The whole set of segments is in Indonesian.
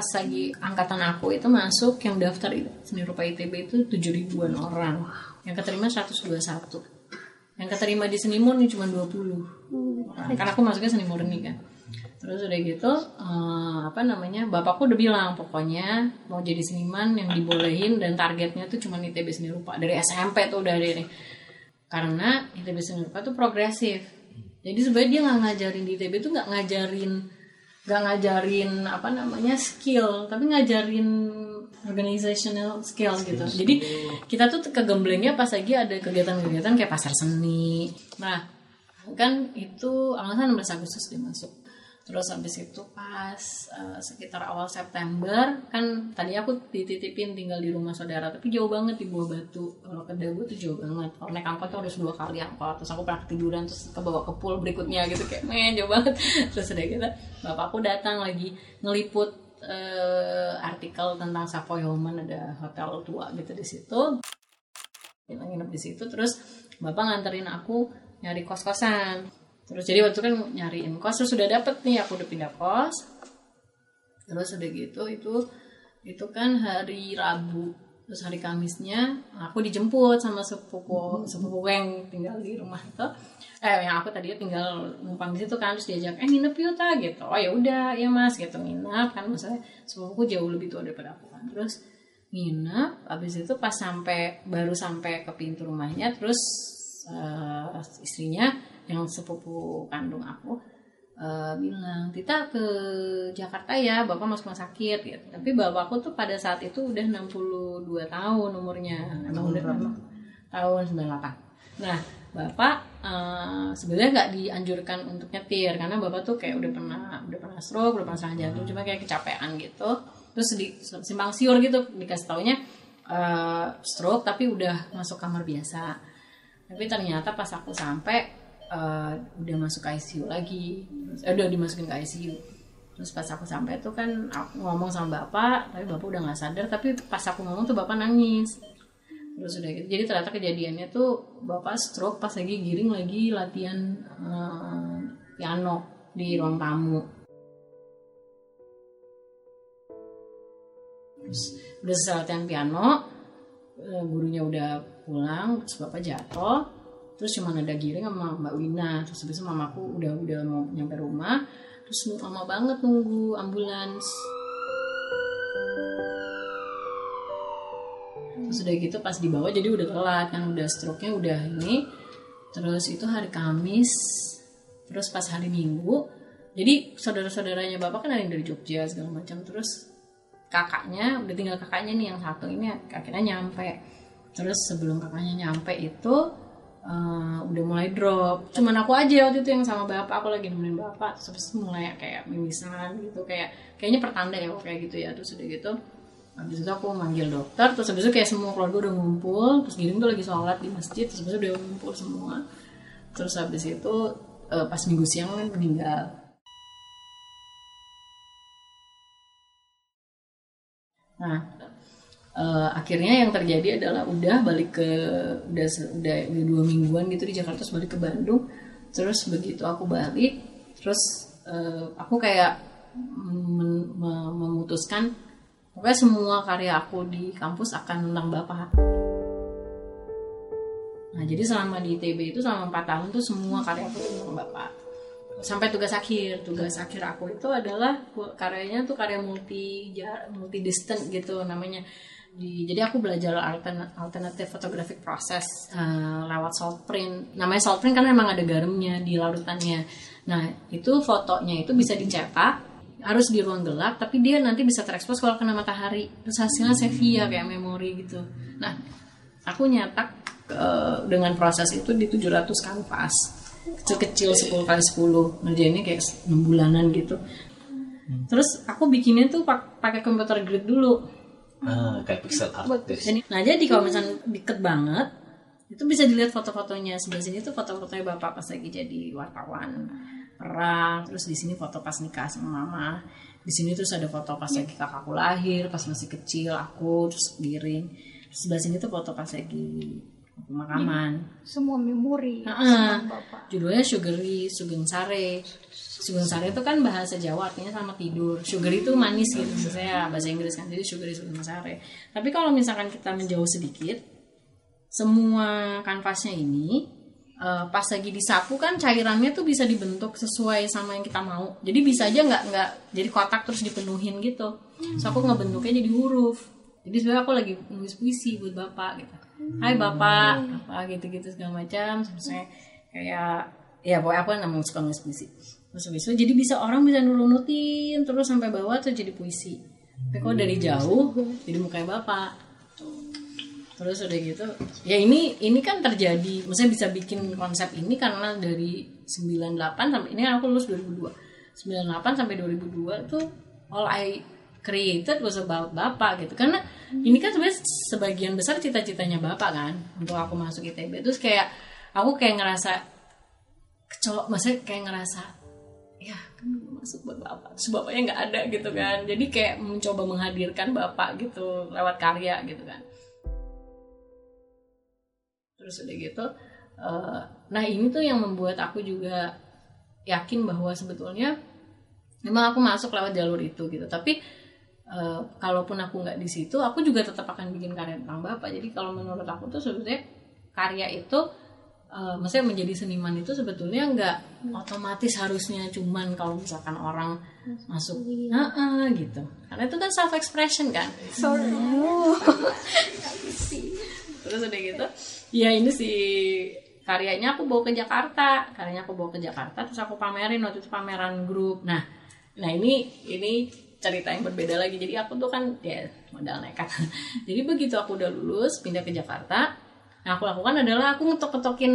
pas lagi angkatan aku itu masuk yang daftar seni rupa ITB itu tujuh ribuan orang. Yang keterima 121 yang keterima di seni murni cuma 20 orang. Karena aku masuknya seni murni kan. Terus udah gitu eh, apa namanya bapakku udah bilang pokoknya mau jadi seniman yang dibolehin dan targetnya tuh cuma ITB seni rupa. Dari SMP tuh udah dari karena ITB seni rupa tuh progresif. Jadi sebenarnya dia nggak ngajarin di ITB tuh nggak ngajarin nggak ngajarin apa namanya skill tapi ngajarin organizational skill gitu. Jadi kita tuh kegemblengnya pas lagi ada kegiatan-kegiatan kayak pasar seni. Nah kan itu alasan 16 Agustus dia masuk terus habis itu pas uh, sekitar awal September kan tadi aku dititipin tinggal di rumah saudara tapi jauh banget di Buah Batu. Kalau ke Dago tuh jauh banget. Kalau naik angkot tuh harus dua kali angkot. Terus aku pernah ketiduran terus kebawa ke pool berikutnya gitu kayak men jauh banget. Terus udah gitu bapakku datang lagi ngeliput uh, artikel tentang Savoy Homan ada hotel tua gitu di situ. Kita nginep di situ terus bapak nganterin aku nyari kos kosan terus jadi waktu kan nyariin kos terus sudah dapet nih aku udah pindah kos. Terus udah gitu itu itu kan hari Rabu terus hari Kamisnya aku dijemput sama sepupu sepupu yang tinggal di rumah itu. Eh yang aku tadi tinggal numpang di situ kan terus diajak eh nginep yuk ta gitu. Oh ya udah ya mas gitu nginep kan maksudnya sepupuku jauh lebih tua daripada aku kan. Terus nginep abis itu pas sampai baru sampai ke pintu rumahnya terus uh, istrinya yang sepupu kandung aku uh, bilang Tita ke Jakarta ya bapak masuk rumah sakit gitu. Tapi bapakku tuh pada saat itu udah 62 tahun umurnya. Emang udah berapa? tahun 98 nah bapak uh, sebenarnya nggak dianjurkan untuk nyetir karena bapak tuh kayak udah pernah udah pernah stroke udah pernah serangan jantung cuma kayak kecapean gitu. Terus di simpang siur gitu dikasih taunya uh, stroke tapi udah masuk kamar biasa. Tapi ternyata pas aku sampai uh, udah masuk ICU lagi. Eh, udah dimasukin ke ICU terus pas aku sampai tuh kan aku ngomong sama bapak tapi bapak udah nggak sadar. Tapi pas aku ngomong tuh bapak nangis. Terus udah gitu. Jadi ternyata kejadiannya tuh bapak stroke pas lagi giring lagi latihan uh, piano di ruang tamu. Terus udah selesai latihan piano gurunya udah pulang terus bapak jatuh terus cuma ada giring sama mbak Wina terus habis itu mamaku udah udah mau nyampe rumah terus lama banget nunggu ambulans. Terus udah gitu pas dibawa jadi udah telat kan udah stroke-nya udah ini. Terus itu hari Kamis terus pas hari Minggu jadi saudara-saudaranya bapak kan ada yang dari Jogja segala macam terus kakaknya udah tinggal kakaknya nih yang satu ini akhirnya nyampe. Terus sebelum kakaknya nyampe itu uh, udah mulai drop. Cuman aku aja waktu itu yang sama bapak aku lagi nemenin bapak terus mulai kayak mimisan gitu kayak kayaknya pertanda ya kayak gitu ya terus udah gitu. Habis itu aku manggil dokter terus habis itu kayak semua keluarga udah ngumpul terus giring tuh lagi sholat di masjid terus habis itu udah ngumpul semua. Terus habis itu uh, pas minggu siang kan meninggal. Nah, uh, akhirnya yang terjadi adalah udah balik ke udah udah, dua mingguan gitu di Jakarta terus balik ke Bandung. Terus begitu aku balik, terus uh, aku kayak mem mem memutuskan pokoknya semua karya aku di kampus akan tentang bapak. Nah, jadi selama di ITB itu selama 4 tahun tuh semua karya aku tentang bapak sampai tugas akhir tugas akhir aku itu adalah karyanya tuh karya multi multi distant gitu namanya di, jadi aku belajar alternatif photographic process uh, lewat salt print. Namanya salt print kan memang ada garamnya di larutannya. Nah itu fotonya itu bisa dicetak harus di ruang gelap tapi dia nanti bisa terekspos kalau kena matahari. Terus hasilnya sepia kayak memori gitu. Nah aku nyetak uh, dengan proses itu di 700 kanvas. Kecil-kecil 10 kali 10 ngerjainnya kayak 6 bulanan gitu. Hmm. terus aku bikinnya tuh pakai komputer grid dulu ah, kayak pixel art jadi, nah jadi kalau misalnya deket banget itu bisa dilihat foto-fotonya. Sebelah sini tuh foto-fotonya bapak pas lagi jadi wartawan. Perang terus di sini foto pas nikah sama mama. Di sini terus ada foto pas lagi kakakku lahir pas masih kecil aku terus giring. Sebelah sini tuh foto pas lagi pemakaman semua memori sama bapak judulnya Sugary Sugeng Sare. Sugeng Sare itu kan bahasa Jawa artinya sama tidur. Sugar itu manis gitu misalnya bahasa Inggris kan jadi Sugary Sugeng Sare. Tapi kalau misalkan kita menjauh sedikit semua kanvasnya ini eh, pas lagi disapu kan cairannya tuh bisa dibentuk sesuai sama yang kita mau. Jadi bisa aja nggak nggak jadi kotak terus dipenuhin gitu. So aku ngebentuknya jadi huruf jadi sebenarnya aku lagi nulis puisi buat bapak gitu. Hai bapak. Apa gitu-gitu segala macam. Misalnya kayak ya pokoknya aku namanya suka nulis puisi. Terus habis itu jadi bisa orang bisa nurunutin terus sampai bawah tuh jadi puisi. Tapi kalau dari jauh jadi mukanya bapak. Terus udah gitu ya ini ini kan terjadi. Maksudnya bisa bikin konsep ini karena dari 98 sampai ini kan aku lulus 2002 98 sampai 2002 tuh all I created was about bapak gitu. Karena ini kan sebenarnya sebagian besar cita-citanya bapak kan untuk aku masuk ITB terus kayak aku kayak ngerasa kecolok maksudnya kayak ngerasa ya kan gue masuk buat bapak terus bapaknya nggak ada gitu kan. Jadi kayak mencoba menghadirkan bapak gitu lewat karya gitu kan. Terus udah gitu eh, nah ini tuh yang membuat aku juga yakin bahwa sebetulnya memang aku masuk lewat jalur itu gitu. Tapi eh, kalaupun aku nggak di situ aku juga tetap akan bikin karya tentang bapak. Jadi kalau menurut aku tuh sebetulnya karya itu eh, maksudnya menjadi seniman itu sebetulnya nggak otomatis harusnya cuman kalau misalkan orang masuk "Ah, ah," gitu. Karena itu kan self expression kan? Sorry. Terus udah gitu ya ini si karyanya aku bawa ke Jakarta. Karyanya aku bawa ke Jakarta terus aku pamerin waktu itu pameran grup. Nah nah ini ini cerita yang berbeda lagi. Jadi aku tuh kan ya modal nekat. Jadi begitu aku udah lulus pindah ke Jakarta yang aku lakukan adalah aku ngetok-ketokin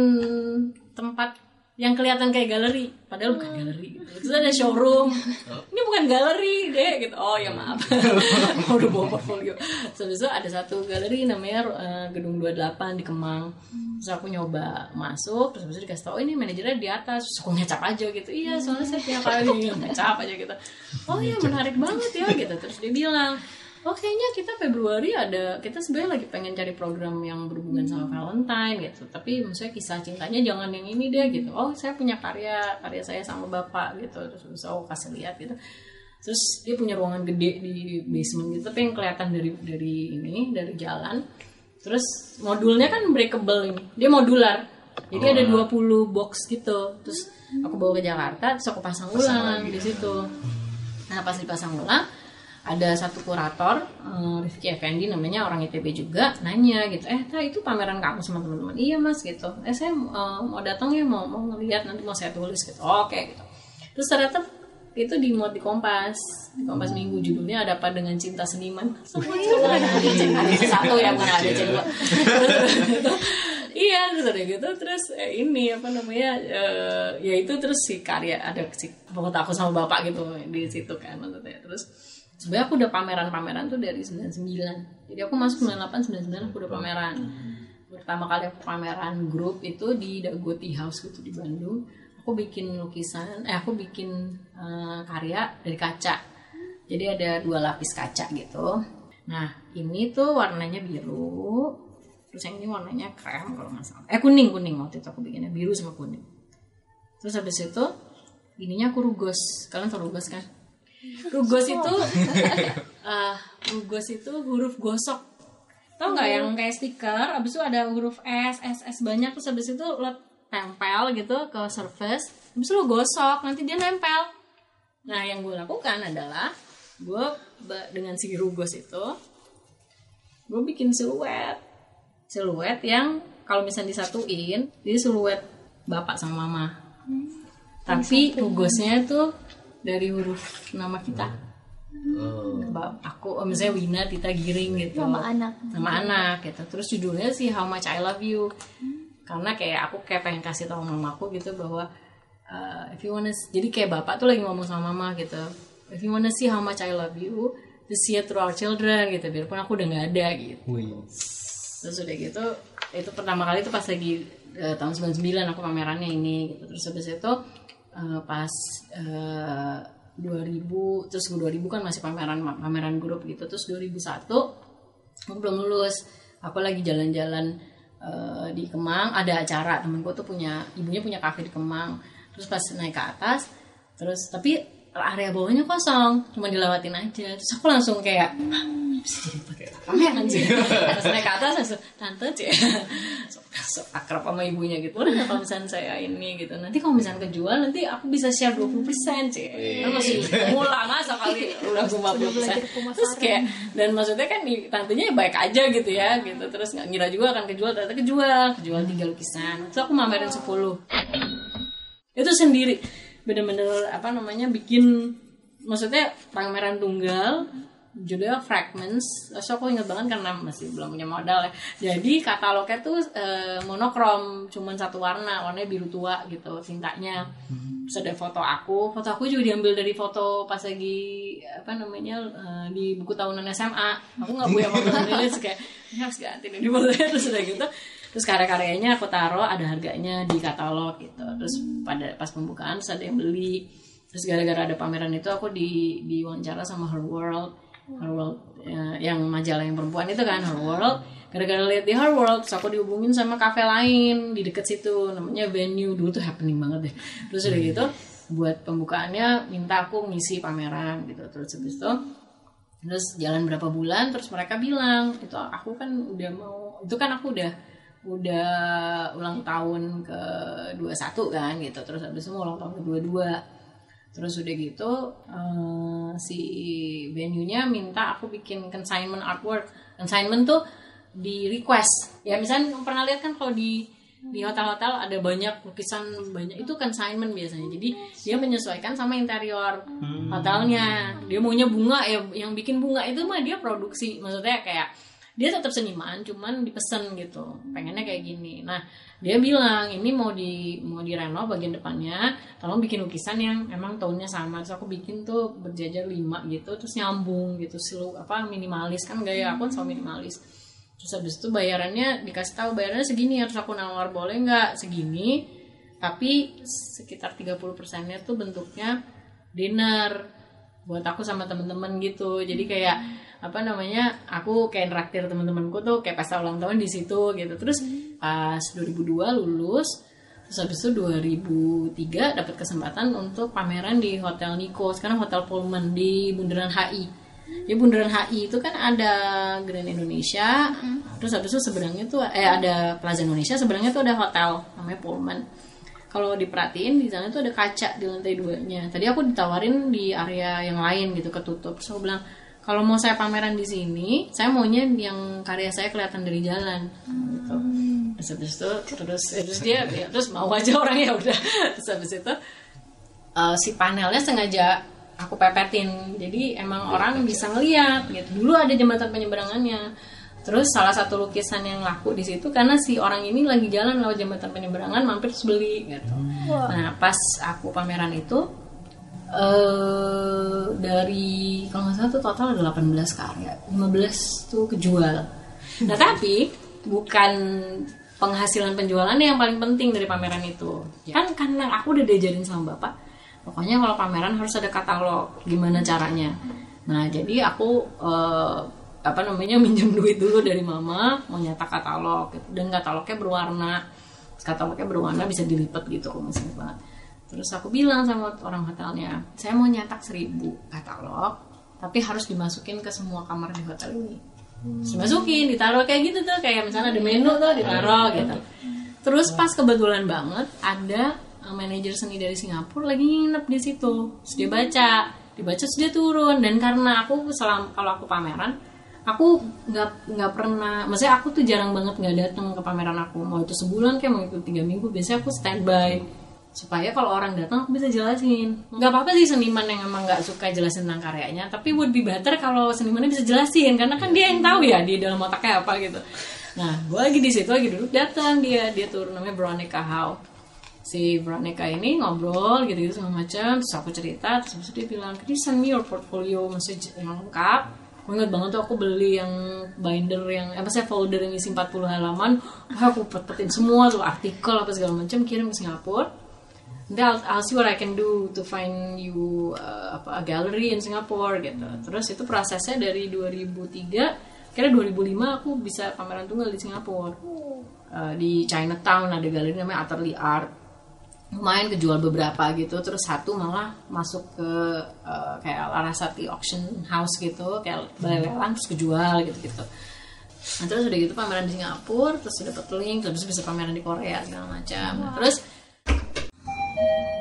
tempat yang kelihatan kayak galeri padahal bukan galeri. Gitu. terus ada showroom. Ini bukan galeri deh gitu. Oh ya maaf. Udah bawa portfolio. Terus itu ada satu galeri namanya eh, gedung 28 di Kemang. Terus aku nyoba masuk terus habis itu dikasih tau "Oh, ini manajernya di atas. Terus aku ngecap aja gitu. Iya soalnya saya punya kali ngecap aja gitu. Oh iya menarik banget ya gitu. Terus dia bilang oh kayaknya kita Februari ada kita sebenarnya lagi pengen cari program yang berhubungan sama Valentine gitu. Tapi maksudnya kisah cintanya jangan yang ini deh gitu. Oh saya punya karya karya saya sama bapak gitu. Terus bisa aku kasih lihat gitu. Terus dia punya ruangan gede di basement gitu tapi yang kelihatan dari dari ini dari jalan. Terus modulnya kan breakable ini. Dia modular. Jadi ada 20 box gitu. Terus aku bawa ke Jakarta terus aku pasang ulang di situ. Nah pas dipasang ulang ada satu kurator eh, Rifki Effendi namanya orang ITB juga nanya gitu eh Ta, itu pameran kamu sama teman-teman? Iya mas gitu. Eh saya eh, mau datang ya mau mau ngeliat nanti mau saya tulis gitu. Oke gitu. Terus ternyata itu di muat di Kompas di Kompas Minggu judulnya ada apa dengan cinta seniman. Semua cuma ada satu ya bukan ada C dua iya terus ada gitu terus eh, ini apa namanya eh, ya itu terus si karya ada si foto aku sama bapak gitu di situ kan maksudnya. Terus sebenarnya aku udah pameran-pameran tuh dari 99 jadi aku masuk 98 99 aku udah pameran. Pertama kali aku pameran grup itu di Dagoti House gitu di Bandung. Aku bikin lukisan eh aku bikin eh, karya dari kaca. Jadi ada dua lapis kaca gitu. Nah ini tuh warnanya biru terus yang ini warnanya krem kalau nggak salah. Eh kuning kuning waktu itu aku bikinnya biru sama kuning. Terus habis itu ininya aku rugos kalian tau rugos kan rugos itu eh, rugos itu huruf gosok. Tau nggak yang kayak stiker? Abis itu ada huruf S S S banyak. Terus abis itu lo tempel gitu ke surface. Abis itu lo gosok nanti dia nempel. Nah yang gue lakukan adalah gue dengan si rugos itu gue bikin siluet. Siluet yang kalau misalnya disatuin jadi siluet bapak sama mama. Tapi rugosnya itu dari huruf nama kita. Oh. Bap- aku oh, misalnya Wina Tita Giring gitu. Nama anak. nama anak gitu. Terus judulnya sih How Much I Love You. Karena kayak aku kayak pengen kasih tahu mamaku gitu bahwa uh, if you wanna jadi kayak bapak tuh lagi ngomong sama mama gitu. If you wanna see how much I love you just see it through our children gitu. Biarpun aku udah nggak ada gitu. Wih. terus udah gitu itu pertama kali itu pas lagi eh, tahun 99 aku pamerannya ini gitu. Terus habis itu eh, pas eh, 2000 terus 2000 kan masih pameran pameran grup gitu. Terus 2001 aku belum lulus. Aku lagi jalan-jalan eh, di Kemang. Ada acara temenku tuh punya ibunya punya kafe di Kemang. Terus pas naik ke atas terus tapi area bawahnya kosong cuma dilewatin aja. Terus aku langsung kayak "Ah, bisa jadi pangeran sih? Terus naik ke atas langsung tante so, akrab sama ibunya gitu. Nggak kalau misalnya saya ini gitu nanti kalau misalnya kejual nanti aku bisa share 20% cek kan masih mula masa kali udah 50% terus kayak dan maksudnya kan tantenya baik aja gitu ya gitu. Terus nggak ngira juga akan kejual ternyata kejual. Kejual tiga lukisan. Terus aku mamerin 10 itu sendiri. Bener-bener apa namanya bikin maksudnya pameran tunggal judulnya Fragments. Terus aku inget banget karena masih belum punya modal ya. Jadi katalognya tuh eh, monokrom cuman satu warna warnanya biru tua gitu tintanya terus ada foto aku. Foto aku juga diambil dari foto pas lagi apa namanya eh, di buku tahunan SMA aku nggak punya foto terus kayak ini harus ganti nih di terus udah gitu. Terus karya-karyanya aku taruh ada harganya di katalog gitu. Terus pada pas pembukaan terus ada yang beli. Terus gara-gara ada pameran itu aku di diwawancara sama Her World Her World ya, yang majalah yang perempuan itu kan Her World. Gara-gara lihat di Her World terus aku dihubungin sama kafe lain di deket situ. Namanya venue. Dulu tuh happening banget deh. Terus udah gitu buat pembukaannya minta aku ngisi pameran gitu. Terus habis itu terus jalan berapa bulan terus mereka bilang itu aku kan udah mau itu kan aku udah udah ulang tahun ke 21 kan gitu. Terus habis mau ulang tahun ke 22 terus udah gitu eh, si venue-nya minta aku bikin consignment artwork. Consignment tuh di request. Ya misalnya pernah lihat kan kalau di di hotel-hotel ada banyak lukisan banyak itu consignment biasanya. Jadi dia menyesuaikan sama interior hotelnya. Dia maunya bunga ya yang bikin bunga itu mah dia produksi. Maksudnya kayak dia tetap seniman cuman dipesen gitu. Pengennya kayak gini. Nah dia bilang ini mau di mau direnov bagian depannya. Tolong bikin lukisan yang emang tahunnya sama. Terus aku bikin tuh berjajar lima gitu terus nyambung gitu selu apa minimalis. Kan gaya aku kan selalu minimalis. Terus habis itu bayarannya dikasih tahu bayarannya segini. Harus aku nawar boleh nggak segini? Tapi sekitar 30 persennya tuh bentuknya dinner buat aku sama temen-temen gitu. Jadi kayak apa namanya aku kayak neraktir temen-temenku tuh kayak pesta ulang tahun di situ gitu. Terus pas 2002 lulus terus habis itu 2003 dapat kesempatan untuk pameran di Hotel Nico sekarang Hotel Pullman di Bundaran HI di Bundaran HI itu kan ada Grand Indonesia terus habis itu seberangnya tuh eh ada Plaza Indonesia seberangnya tuh ada hotel namanya Pullman kalau diperhatiin di sana tuh ada kaca di lantai duanya. Tadi aku ditawarin di area yang lain gitu ketutup. So aku bilang kalau mau saya pameran di sini saya maunya yang karya saya kelihatan dari jalan. Gitu. Terus habis itu terus terus dia ya, terus mau aja orang ya udah. Terus habis itu eh, si panelnya sengaja aku pepetin. Jadi emang orang bisa ngeliat gitu. Dulu ada jembatan penyeberangannya. Terus salah satu lukisan yang laku di situ karena si orang ini lagi jalan lewat jembatan penyeberangan mampir terus beli gitu. Nah pas aku pameran itu eh dari kalau nggak salah tuh total ada 18 karya 15 tuh kejual. Nah tapi bukan penghasilan penjualannya yang paling penting dari pameran itu. Kan karena aku udah diajarin sama bapak pokoknya kalau pameran harus ada katalog gimana caranya. Nah jadi aku eh, apa namanya minjem duit dulu dari mama mau nyetak katalog. Gitu. dan katalognya berwarna katalognya berwarna bisa dilipat gitu kalau misalnya banget terus aku bilang sama orang hotelnya saya mau nyetak seribu katalog tapi harus dimasukin ke semua kamar di hotel ini. Terus dimasukin ditaruh kayak gitu tuh kayak misalnya ada menu tuh ditaruh gitu. Terus pas kebetulan banget ada uh, manajer seni dari Singapura lagi nginep di situ. Terus dia baca dibaca terus dia turun. Dan karena aku selam kalau aku pameran aku nggak nggak pernah maksudnya aku tuh jarang banget nggak datang ke pameran aku. Mau itu sebulan kayak mau itu tiga minggu biasanya aku standby supaya kalau orang datang aku bisa jelasin. Nggak apa-apa sih seniman yang emang nggak suka jelasin tentang karyanya tapi would be better kalau senimannya bisa jelasin karena kan dia yang tahu ya di dalam otaknya apa gitu. Nah gue lagi di situ lagi duduk datang dia. Dia turun namanya Veronica Howe. Si Veronica ini ngobrol gitu gitu segala macam. Terus aku cerita terus dia bilang can you send me your portfolio message yang lengkap? Gue inget banget tuh aku beli yang binder yang apa sih folder yang isi 40 halaman. Wah, aku pet-petin semua tuh artikel apa segala macam kirim ke Singapura Nanti I'll, I'll see what I can do to find you uh, apa a gallery in Singapore gitu. Terus itu prosesnya dari 2003 kira 2005 aku bisa pameran tunggal di Singapura. eh, di Chinatown ada galeri namanya Atelier Art. Lumayan kejual beberapa gitu terus satu malah masuk ke eh, kayak Larasati auction house gitu kayak lelang terus kejual gitu gitu. Nah terus udah gitu pameran di Singapura terus dapat link terus bisa pameran di Korea segala macam. Nah, terus Thank you.